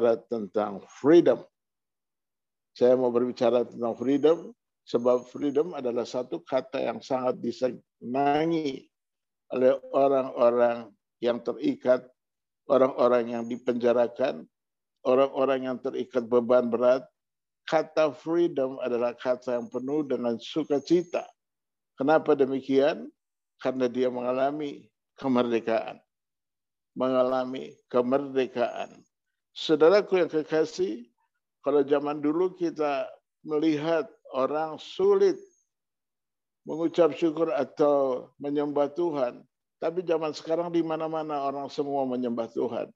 berbicara tentang freedom. Saya mau berbicara tentang freedom sebab freedom adalah satu kata yang sangat disenangi oleh orang-orang yang terikat, orang-orang yang dipenjarakan, orang-orang yang terikat beban berat. Kata freedom adalah kata yang penuh dengan sukacita. Kenapa demikian? Karena dia mengalami kemerdekaan mengalami kemerdekaan. Saudaraku yang kekasih, kalau zaman dulu kita melihat orang sulit mengucap syukur atau menyembah Tuhan, tapi zaman sekarang di mana-mana orang semua menyembah Tuhan.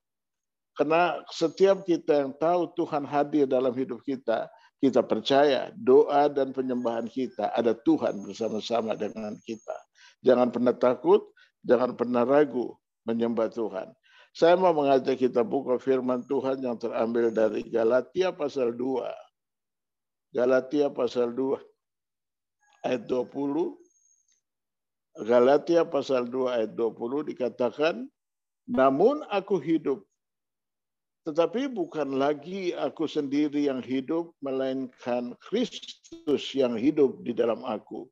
Karena setiap kita yang tahu Tuhan hadir dalam hidup kita, kita percaya doa dan penyembahan kita ada Tuhan bersama-sama dengan kita. Jangan pernah takut, jangan pernah ragu menyembah Tuhan. Saya mau mengajak kita buka firman Tuhan yang terambil dari Galatia pasal 2. Galatia pasal 2 ayat 20. Galatia pasal 2 ayat 20 dikatakan, Namun aku hidup, tetapi bukan lagi aku sendiri yang hidup, melainkan Kristus yang hidup di dalam aku.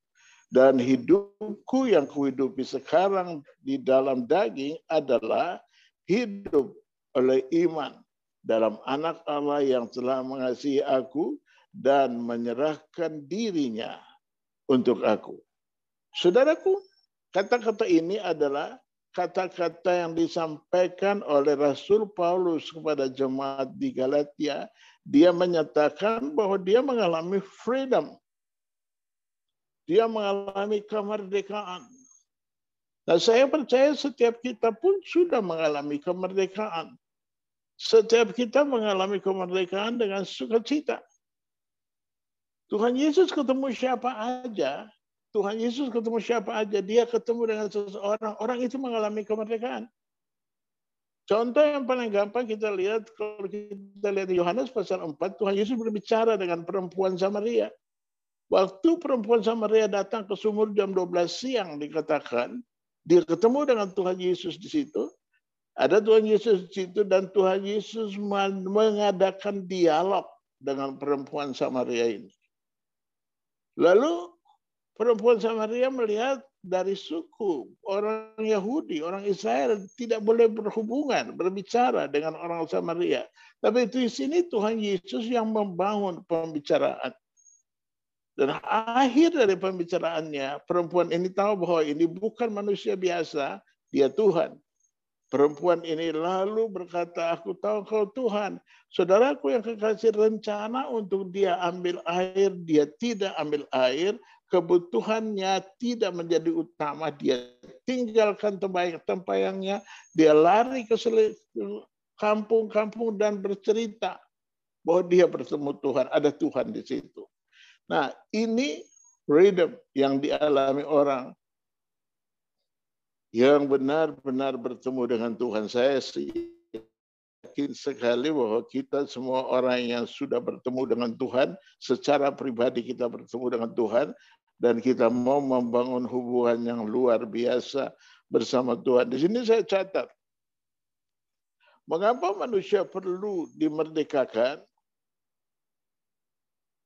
Dan hidupku yang kuhidupi sekarang di dalam daging adalah hidup oleh iman dalam anak Allah yang telah mengasihi aku dan menyerahkan dirinya untuk aku. Saudaraku, kata-kata ini adalah kata-kata yang disampaikan oleh Rasul Paulus kepada jemaat di Galatia. Dia menyatakan bahwa dia mengalami freedom dia mengalami kemerdekaan. Nah, saya percaya setiap kita pun sudah mengalami kemerdekaan. Setiap kita mengalami kemerdekaan dengan sukacita. Tuhan Yesus ketemu siapa aja, Tuhan Yesus ketemu siapa aja, dia ketemu dengan seseorang, orang itu mengalami kemerdekaan. Contoh yang paling gampang kita lihat kalau kita lihat Yohanes pasal 4, Tuhan Yesus berbicara dengan perempuan Samaria. Waktu perempuan Samaria datang ke sumur jam 12 siang dikatakan, dia ketemu dengan Tuhan Yesus di situ. Ada Tuhan Yesus di situ dan Tuhan Yesus mengadakan dialog dengan perempuan Samaria ini. Lalu perempuan Samaria melihat dari suku orang Yahudi, orang Israel tidak boleh berhubungan, berbicara dengan orang Samaria. Tapi di sini Tuhan Yesus yang membangun pembicaraan. Dan akhir dari pembicaraannya, perempuan ini tahu bahwa ini bukan manusia biasa, dia Tuhan. Perempuan ini lalu berkata, aku tahu kau Tuhan. Saudaraku yang kekasih rencana untuk dia ambil air, dia tidak ambil air. Kebutuhannya tidak menjadi utama. Dia tinggalkan tempayangnya. Dia lari ke kampung-kampung dan bercerita bahwa dia bertemu Tuhan. Ada Tuhan di situ. Nah, ini freedom yang dialami orang yang benar-benar bertemu dengan Tuhan. Saya yakin sekali bahwa kita semua orang yang sudah bertemu dengan Tuhan, secara pribadi kita bertemu dengan Tuhan, dan kita mau membangun hubungan yang luar biasa bersama Tuhan. Di sini saya catat, mengapa manusia perlu dimerdekakan?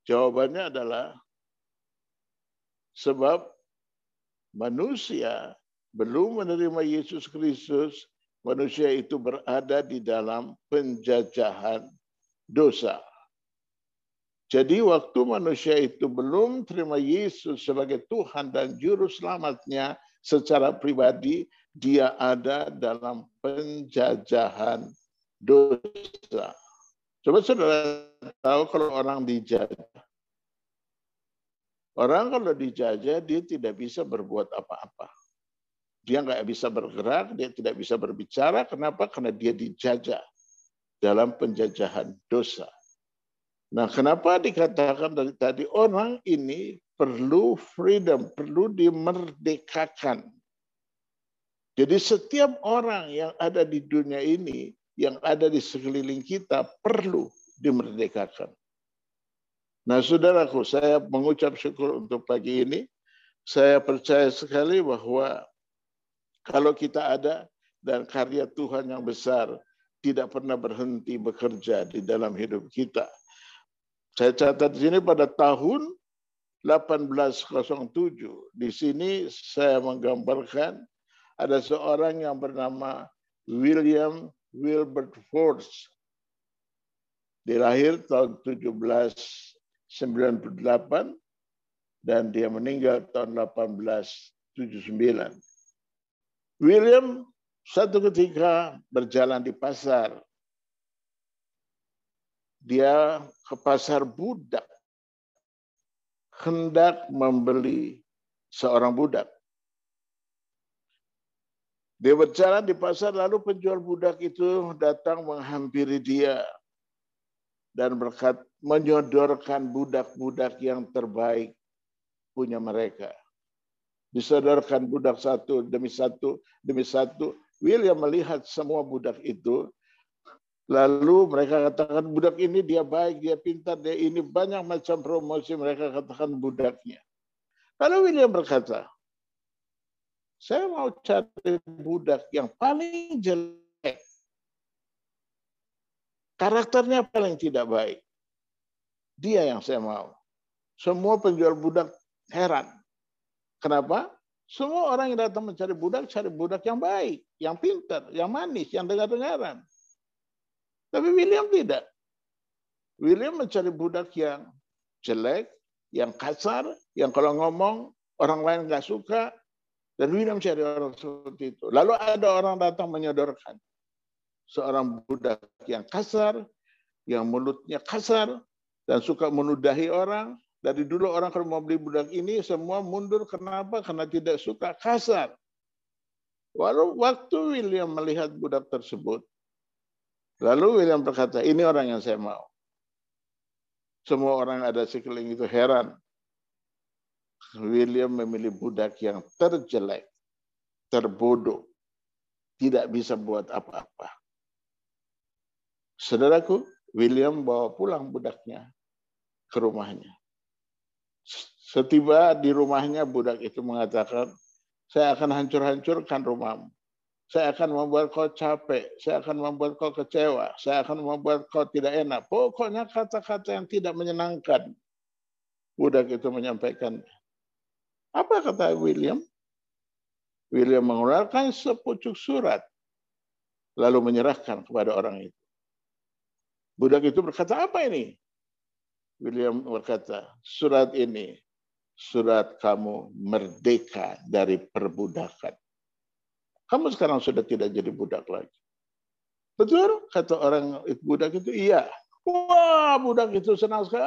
Jawabannya adalah sebab manusia belum menerima Yesus Kristus, manusia itu berada di dalam penjajahan dosa. Jadi waktu manusia itu belum terima Yesus sebagai Tuhan dan Juru Selamatnya secara pribadi, dia ada dalam penjajahan dosa. Coba saudara tahu kalau orang dijajah. Orang kalau dijajah, dia tidak bisa berbuat apa-apa. Dia nggak bisa bergerak, dia tidak bisa berbicara. Kenapa? Karena dia dijajah dalam penjajahan dosa. Nah, kenapa dikatakan dari tadi orang ini perlu freedom, perlu dimerdekakan. Jadi setiap orang yang ada di dunia ini yang ada di sekeliling kita perlu dimerdekakan. Nah, saudaraku, saya mengucap syukur untuk pagi ini. Saya percaya sekali bahwa kalau kita ada dan karya Tuhan yang besar tidak pernah berhenti bekerja di dalam hidup kita. Saya catat di sini pada tahun 1807. Di sini saya menggambarkan ada seorang yang bernama William Wilbert Force. Dilahir tahun 1798 dan dia meninggal tahun 1879. William satu ketika berjalan di pasar. Dia ke pasar budak. Hendak membeli seorang budak. Dia berjalan di pasar, lalu penjual budak itu datang menghampiri dia dan berkat menyodorkan budak-budak yang terbaik punya mereka. Disodorkan budak satu demi satu demi satu. William melihat semua budak itu. Lalu mereka katakan budak ini dia baik, dia pintar, dia ini banyak macam promosi mereka katakan budaknya. Lalu William berkata, saya mau cari budak yang paling jelek. Karakternya paling tidak baik. Dia yang saya mau. Semua penjual budak heran. Kenapa? Semua orang yang datang mencari budak, cari budak yang baik, yang pintar, yang manis, yang dengar-dengaran. Tapi William tidak. William mencari budak yang jelek, yang kasar, yang kalau ngomong orang lain nggak suka, dan William cari orang seperti itu. Lalu ada orang datang menyodorkan seorang budak yang kasar, yang mulutnya kasar, dan suka menudahi orang. Dari dulu orang kalau mau beli budak ini semua mundur. Kenapa? Karena tidak suka kasar. Walau waktu William melihat budak tersebut, lalu William berkata, ini orang yang saya mau. Semua orang ada sekeliling itu heran. William memilih budak yang terjelek, terbodoh, tidak bisa buat apa-apa. Saudaraku, William bawa pulang budaknya ke rumahnya. Setiba di rumahnya, budak itu mengatakan, saya akan hancur-hancurkan rumahmu. Saya akan membuat kau capek. Saya akan membuat kau kecewa. Saya akan membuat kau tidak enak. Pokoknya kata-kata yang tidak menyenangkan. Budak itu menyampaikan apa kata William? William mengeluarkan sepucuk surat, lalu menyerahkan kepada orang itu. Budak itu berkata, apa ini? William berkata, surat ini, surat kamu merdeka dari perbudakan. Kamu sekarang sudah tidak jadi budak lagi. Betul? Kata orang budak itu, iya. Wah, budak itu senang sekali.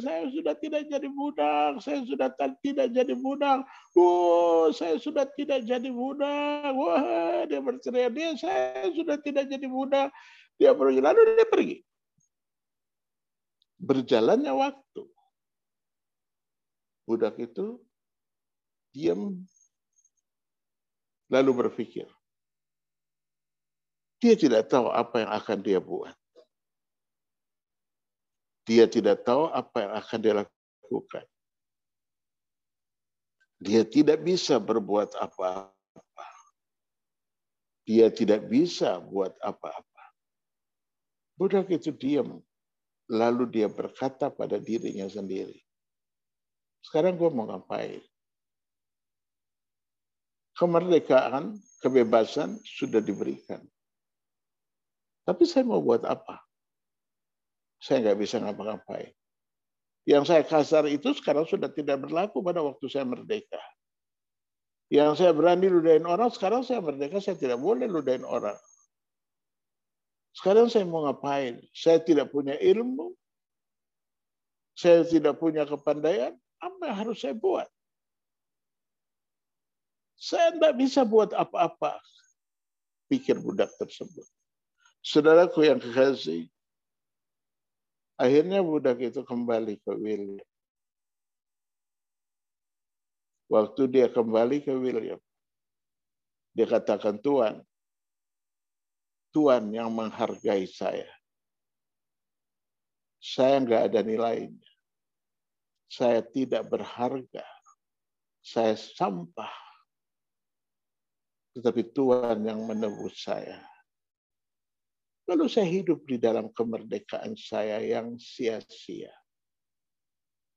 Saya sudah tidak jadi budak. Saya sudah tidak jadi budak. Oh, saya sudah tidak jadi budak. Wah, dia berceria. Dia, saya sudah tidak jadi budak. Dia pergi. Lalu dia pergi. Berjalannya waktu. Budak itu diam lalu berpikir. Dia tidak tahu apa yang akan dia buat. Dia tidak tahu apa yang akan dia lakukan. Dia tidak bisa berbuat apa-apa. Dia tidak bisa buat apa-apa. Budak itu diam. Lalu dia berkata pada dirinya sendiri. Sekarang gue mau ngapain? Kemerdekaan, kebebasan sudah diberikan. Tapi saya mau buat apa? Saya nggak bisa ngapa-ngapain. Yang saya kasar itu sekarang sudah tidak berlaku pada waktu saya merdeka. Yang saya berani ludahin orang, sekarang saya merdeka, saya tidak boleh ludahin orang. Sekarang saya mau ngapain? Saya tidak punya ilmu, saya tidak punya kepandaian, apa yang harus saya buat? Saya tidak bisa buat apa-apa, pikir budak tersebut. Saudaraku yang kekasih, Akhirnya budak itu kembali ke William. Waktu dia kembali ke William, dia katakan, Tuhan, Tuhan yang menghargai saya. Saya nggak ada nilainya. Saya tidak berharga. Saya sampah. Tetapi Tuhan yang menebus saya. Lalu saya hidup di dalam kemerdekaan saya yang sia-sia.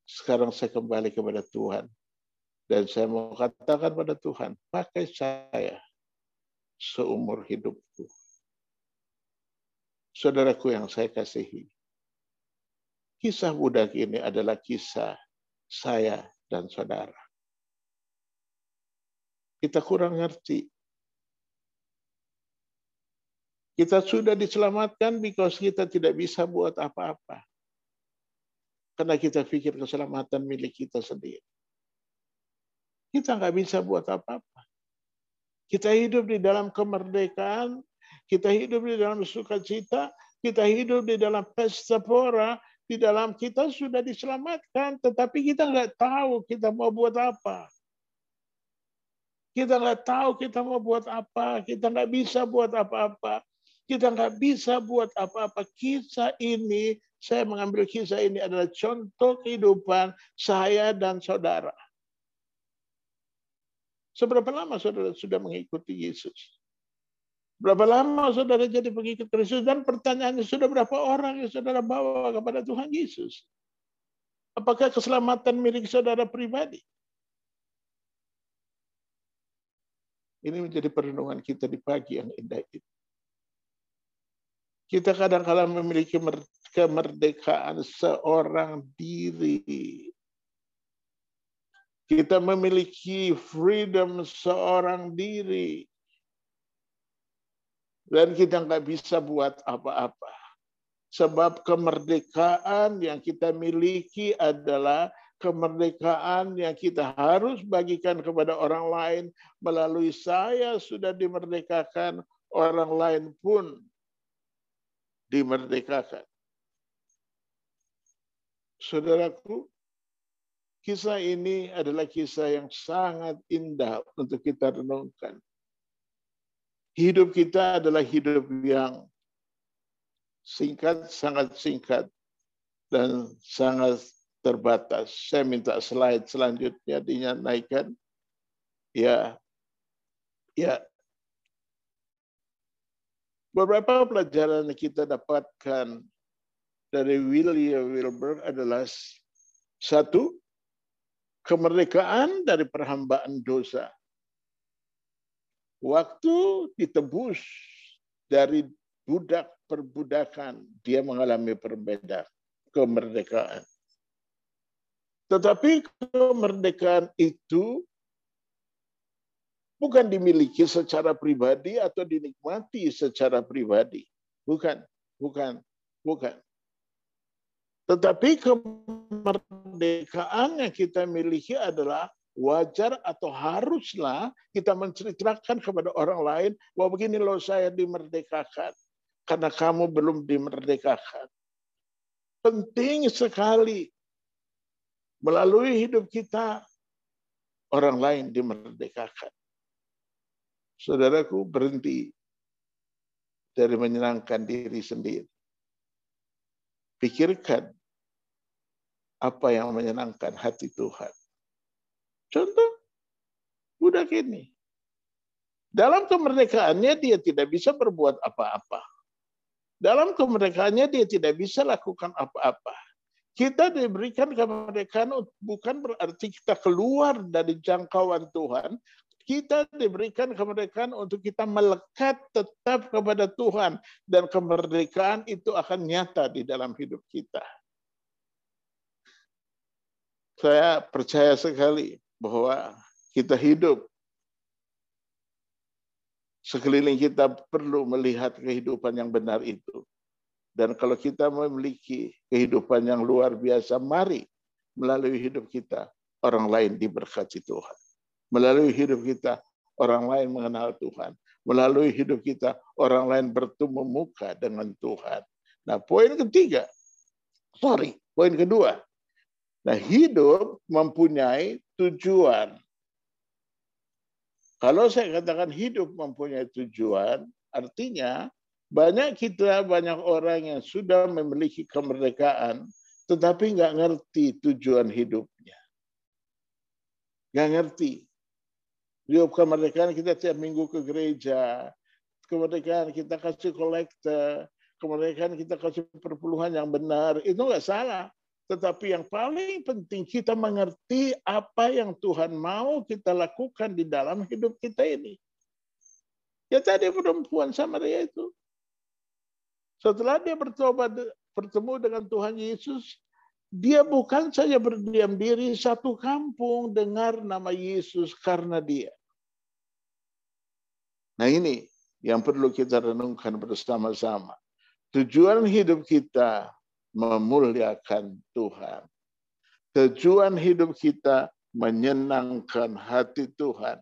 Sekarang saya kembali kepada Tuhan. Dan saya mau katakan pada Tuhan, pakai saya seumur hidupku. Saudaraku yang saya kasihi, kisah budak ini adalah kisah saya dan saudara. Kita kurang ngerti Kita sudah diselamatkan because kita tidak bisa buat apa-apa. Karena kita pikir keselamatan milik kita sendiri. Kita nggak bisa buat apa-apa. Kita hidup di dalam kemerdekaan, kita hidup di dalam sukacita, kita hidup di dalam pesta pora, di dalam kita sudah diselamatkan, tetapi kita nggak tahu kita mau buat apa. Kita nggak tahu kita mau buat apa, kita nggak bisa buat apa-apa. Kita nggak bisa buat apa-apa. Kisah ini, saya mengambil kisah ini adalah contoh kehidupan saya dan saudara. Seberapa lama saudara sudah mengikuti Yesus? Berapa lama saudara jadi pengikut Kristus? Dan pertanyaannya, sudah berapa orang yang saudara bawa kepada Tuhan Yesus? Apakah keselamatan milik saudara pribadi? Ini menjadi perenungan kita di pagi yang indah itu. Kita kadang-kadang memiliki kemerdekaan seorang diri. Kita memiliki freedom seorang diri. Dan kita nggak bisa buat apa-apa. Sebab kemerdekaan yang kita miliki adalah kemerdekaan yang kita harus bagikan kepada orang lain. Melalui saya sudah dimerdekakan, orang lain pun dimerdekakan. Saudaraku, kisah ini adalah kisah yang sangat indah untuk kita renungkan. Hidup kita adalah hidup yang singkat, sangat singkat, dan sangat terbatas. Saya minta slide selanjutnya dinaikkan. Ya, ya, Beberapa pelajaran yang kita dapatkan dari William Wilbur adalah satu, kemerdekaan dari perhambaan dosa. Waktu ditebus dari budak perbudakan, dia mengalami perbedaan kemerdekaan. Tetapi kemerdekaan itu bukan dimiliki secara pribadi atau dinikmati secara pribadi. Bukan, bukan, bukan. Tetapi kemerdekaan yang kita miliki adalah wajar atau haruslah kita menceritakan kepada orang lain bahwa begini loh saya dimerdekakan karena kamu belum dimerdekakan. Penting sekali melalui hidup kita orang lain dimerdekakan. Saudaraku berhenti dari menyenangkan diri sendiri. Pikirkan apa yang menyenangkan hati Tuhan. Contoh, budak ini. Dalam kemerdekaannya dia tidak bisa berbuat apa-apa. Dalam kemerdekaannya dia tidak bisa lakukan apa-apa. Kita diberikan kemerdekaan bukan berarti kita keluar dari jangkauan Tuhan, kita diberikan kemerdekaan untuk kita melekat tetap kepada Tuhan dan kemerdekaan itu akan nyata di dalam hidup kita. Saya percaya sekali bahwa kita hidup sekeliling kita perlu melihat kehidupan yang benar itu. Dan kalau kita memiliki kehidupan yang luar biasa, mari melalui hidup kita orang lain diberkati Tuhan. Melalui hidup kita, orang lain mengenal Tuhan. Melalui hidup kita, orang lain bertemu muka dengan Tuhan. Nah, poin ketiga, sorry, poin kedua. Nah, hidup mempunyai tujuan. Kalau saya katakan hidup mempunyai tujuan, artinya banyak kita, banyak orang yang sudah memiliki kemerdekaan, tetapi nggak ngerti tujuan hidupnya. Nggak ngerti. Di kemerdekaan kita tiap minggu ke gereja. Kemerdekaan kita kasih kolektor. kemerdekaan kita kasih perpuluhan yang benar, itu nggak salah. Tetapi yang paling penting kita mengerti apa yang Tuhan mau kita lakukan di dalam hidup kita ini. Ya tadi perempuan Samaria itu. Setelah dia bertobat bertemu dengan Tuhan Yesus, dia bukan saja berdiam diri, satu kampung dengar nama Yesus karena dia. Nah ini yang perlu kita renungkan bersama-sama. Tujuan hidup kita memuliakan Tuhan. Tujuan hidup kita menyenangkan hati Tuhan.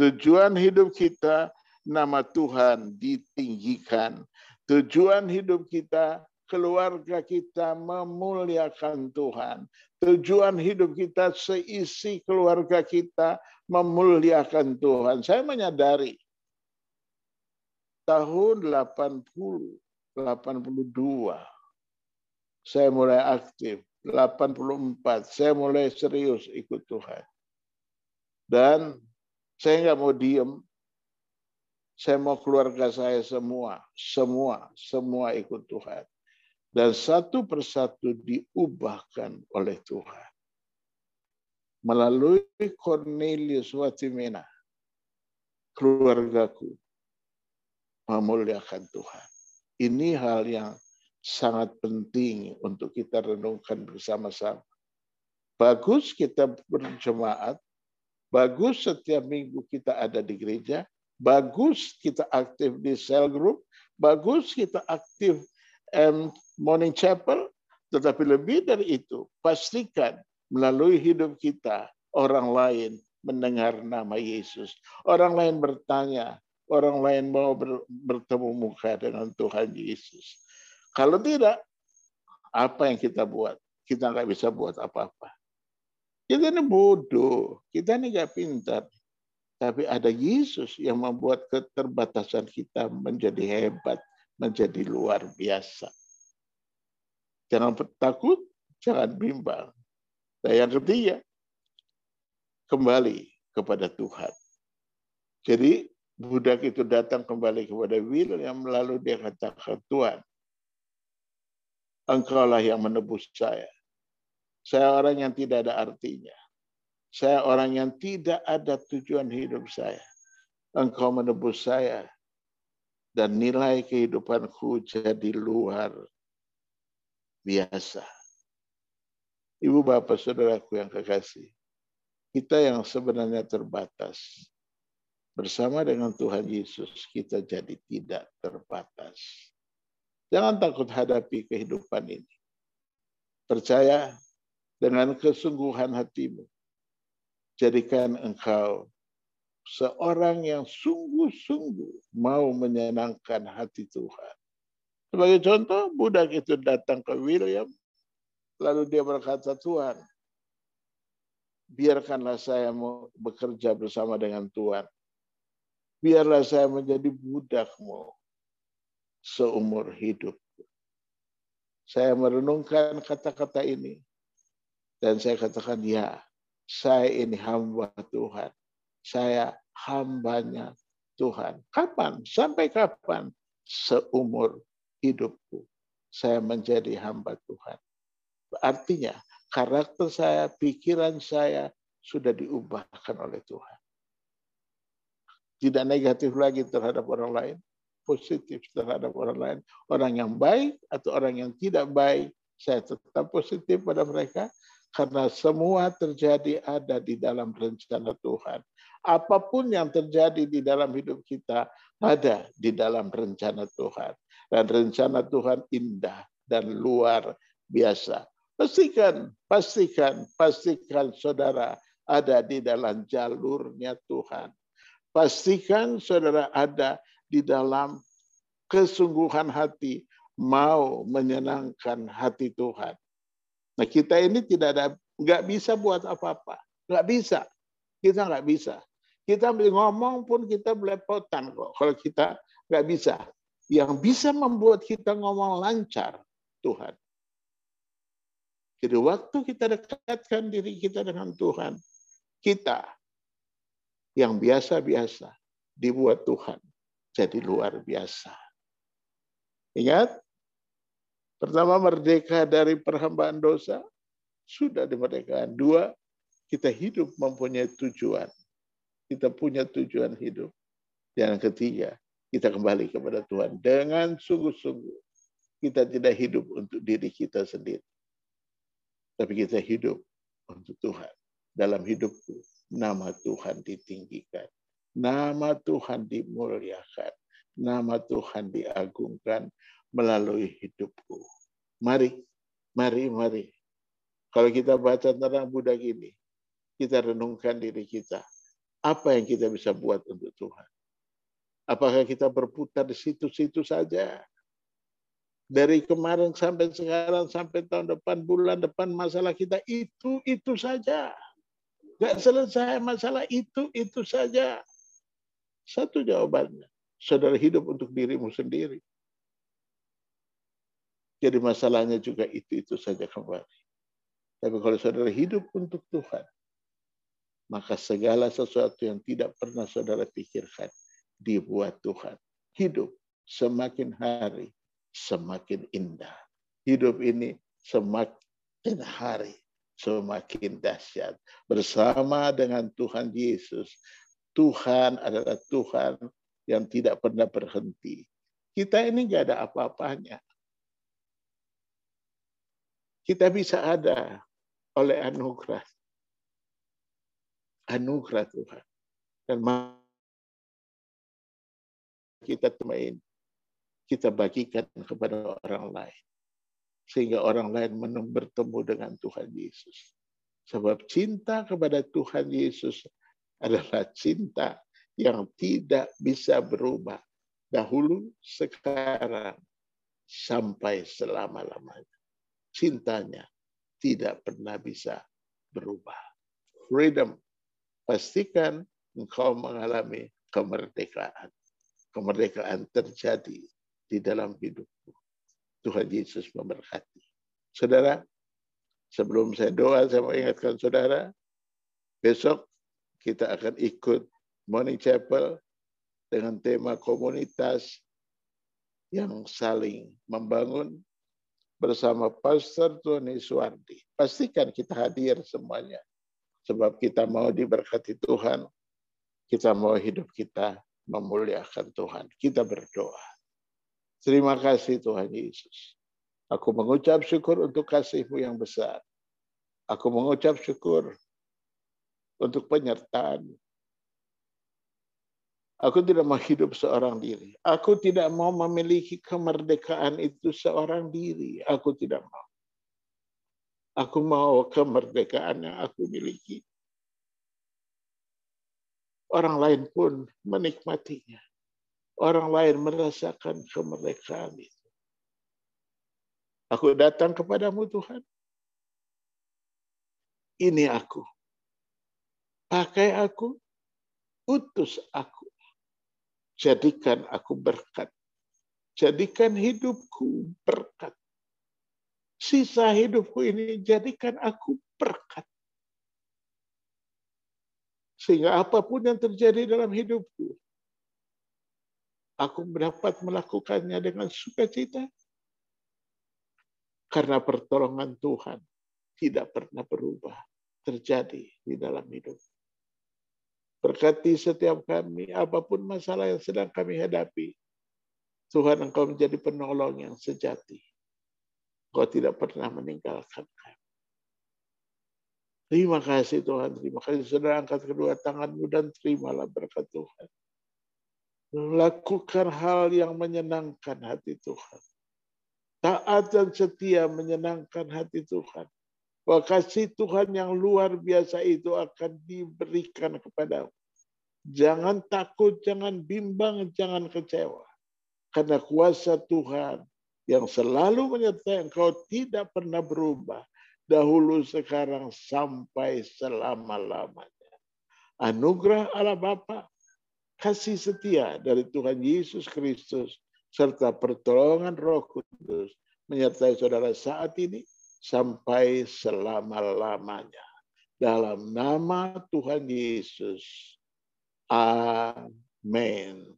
Tujuan hidup kita nama Tuhan ditinggikan. Tujuan hidup kita keluarga kita memuliakan Tuhan. Tujuan hidup kita seisi keluarga kita memuliakan Tuhan. Saya menyadari tahun 80 82 saya mulai aktif 84 saya mulai serius ikut Tuhan dan saya nggak mau diem saya mau keluarga saya semua semua semua ikut Tuhan dan satu persatu diubahkan oleh Tuhan melalui Cornelius Watimena keluargaku memuliakan Tuhan ini hal yang sangat penting untuk kita renungkan bersama-sama. Bagus kita berjemaat, bagus setiap minggu kita ada di gereja, bagus kita aktif di cell group, bagus kita aktif morning chapel, tetapi lebih dari itu, pastikan melalui hidup kita orang lain mendengar nama Yesus. Orang lain bertanya, orang lain mau bertemu muka dengan Tuhan Yesus. Kalau tidak, apa yang kita buat? Kita nggak bisa buat apa-apa. Kita ini bodoh, kita ini nggak pintar. Tapi ada Yesus yang membuat keterbatasan kita menjadi hebat, menjadi luar biasa. Jangan takut, jangan bimbang. Dan yang ketiga, kembali kepada Tuhan. Jadi budak itu datang kembali kepada William lalu dia katakan Tuhan engkaulah yang menebus saya saya orang yang tidak ada artinya saya orang yang tidak ada tujuan hidup saya engkau menebus saya dan nilai kehidupanku jadi luar biasa Ibu Bapak Saudaraku yang kekasih kita yang sebenarnya terbatas Bersama dengan Tuhan Yesus kita jadi tidak terbatas. Jangan takut hadapi kehidupan ini. Percaya dengan kesungguhan hatimu. Jadikan engkau seorang yang sungguh-sungguh mau menyenangkan hati Tuhan. Sebagai contoh, budak itu datang ke William, lalu dia berkata, Tuhan, biarkanlah saya mau bekerja bersama dengan Tuhan biarlah saya menjadi budakmu seumur hidup. Saya merenungkan kata-kata ini. Dan saya katakan, ya, saya ini hamba Tuhan. Saya hambanya Tuhan. Kapan? Sampai kapan? Seumur hidupku. Saya menjadi hamba Tuhan. Artinya, karakter saya, pikiran saya sudah diubahkan oleh Tuhan tidak negatif lagi terhadap orang lain, positif terhadap orang lain. Orang yang baik atau orang yang tidak baik, saya tetap positif pada mereka karena semua terjadi ada di dalam rencana Tuhan. Apa pun yang terjadi di dalam hidup kita ada di dalam rencana Tuhan. Dan rencana Tuhan indah dan luar biasa. Pastikan, pastikan, pastikan saudara ada di dalam jalurnya Tuhan. Pastikan saudara ada di dalam kesungguhan hati mau menyenangkan hati Tuhan. Nah kita ini tidak ada nggak bisa buat apa-apa, nggak bisa. Kita nggak bisa. Kita ngomong pun kita belepotan kok. Kalau kita nggak bisa, yang bisa membuat kita ngomong lancar Tuhan. Jadi waktu kita dekatkan diri kita dengan Tuhan, kita yang biasa-biasa dibuat Tuhan jadi luar biasa. Ingat, pertama merdeka dari perhambaan dosa, sudah dimerdekakan. Dua, kita hidup mempunyai tujuan. Kita punya tujuan hidup. Yang ketiga, kita kembali kepada Tuhan dengan sungguh-sungguh. Kita tidak hidup untuk diri kita sendiri. Tapi kita hidup untuk Tuhan. Dalam hidupku, nama Tuhan ditinggikan. Nama Tuhan dimuliakan. Nama Tuhan diagungkan melalui hidupku. Mari, mari, mari. Kalau kita baca tentang budak ini, kita renungkan diri kita. Apa yang kita bisa buat untuk Tuhan? Apakah kita berputar di situ-situ saja? Dari kemarin sampai sekarang, sampai tahun depan, bulan depan, masalah kita itu-itu saja. Gak selesai masalah itu-itu saja. Satu jawabannya. Saudara hidup untuk dirimu sendiri. Jadi masalahnya juga itu-itu saja kembali. Tapi kalau saudara hidup untuk Tuhan, maka segala sesuatu yang tidak pernah saudara pikirkan dibuat Tuhan. Hidup semakin hari semakin indah. Hidup ini semakin hari semakin dahsyat. Bersama dengan Tuhan Yesus, Tuhan adalah Tuhan yang tidak pernah berhenti. Kita ini nggak ada apa-apanya. Kita bisa ada oleh anugerah. Anugerah Tuhan. Dan kita temuin, kita bagikan kepada orang lain. Sehingga orang lain bertemu dengan Tuhan Yesus. Sebab cinta kepada Tuhan Yesus adalah cinta yang tidak bisa berubah. Dahulu, sekarang, sampai selama-lamanya. Cintanya tidak pernah bisa berubah. Freedom. Pastikan engkau mengalami kemerdekaan. Kemerdekaan terjadi di dalam hidupmu. Tuhan Yesus memberkati. Saudara, sebelum saya doa, saya mau ingatkan saudara, besok kita akan ikut Morning Chapel dengan tema komunitas yang saling membangun bersama Pastor Tony Suwardi. Pastikan kita hadir semuanya. Sebab kita mau diberkati Tuhan. Kita mau hidup kita memuliakan Tuhan. Kita berdoa. Terima kasih Tuhan Yesus. Aku mengucap syukur untuk kasih-Mu yang besar. Aku mengucap syukur untuk penyertaan Aku tidak mau hidup seorang diri. Aku tidak mau memiliki kemerdekaan itu seorang diri. Aku tidak mau. Aku mau kemerdekaan yang aku miliki. Orang lain pun menikmatinya. Orang lain merasakan kemerdekaan itu. Aku datang kepadamu Tuhan. Ini aku. Pakai aku. Utus aku Jadikan aku berkat. Jadikan hidupku berkat. Sisa hidupku ini jadikan aku berkat. Sehingga apa pun yang terjadi dalam hidupku, aku dapat melakukannya dengan sukacita. Karena pertolongan Tuhan tidak pernah berubah terjadi di dalam hidupku. Berkati setiap kami, apa pun masalah yang sedang kami hadapi. Tuhan Engkau menjadi penolong yang sejati. Engkau tidak pernah meninggalkan kami. Terima kasih Tuhan, terima kasih. Saudara angkat kedua tanganmu dan terimalah berkat Tuhan. Lakukan hal yang menyenangkan hati Tuhan. Taat dan setia menyenangkan hati Tuhan. Bahwa kasih Tuhan yang luar biasa itu akan diberikan kepadamu. Jangan takut, jangan bimbang, jangan kecewa. Karena kuasa Tuhan yang selalu menyertai engkau tidak pernah berubah. Dahulu, sekarang, sampai selama-lamanya. Anugerah Allah Bapa, kasih setia dari Tuhan Yesus Kristus, serta pertolongan roh kudus menyertai saudara saat ini sampai selama-lamanya. Dalam nama Tuhan Yesus. Amen.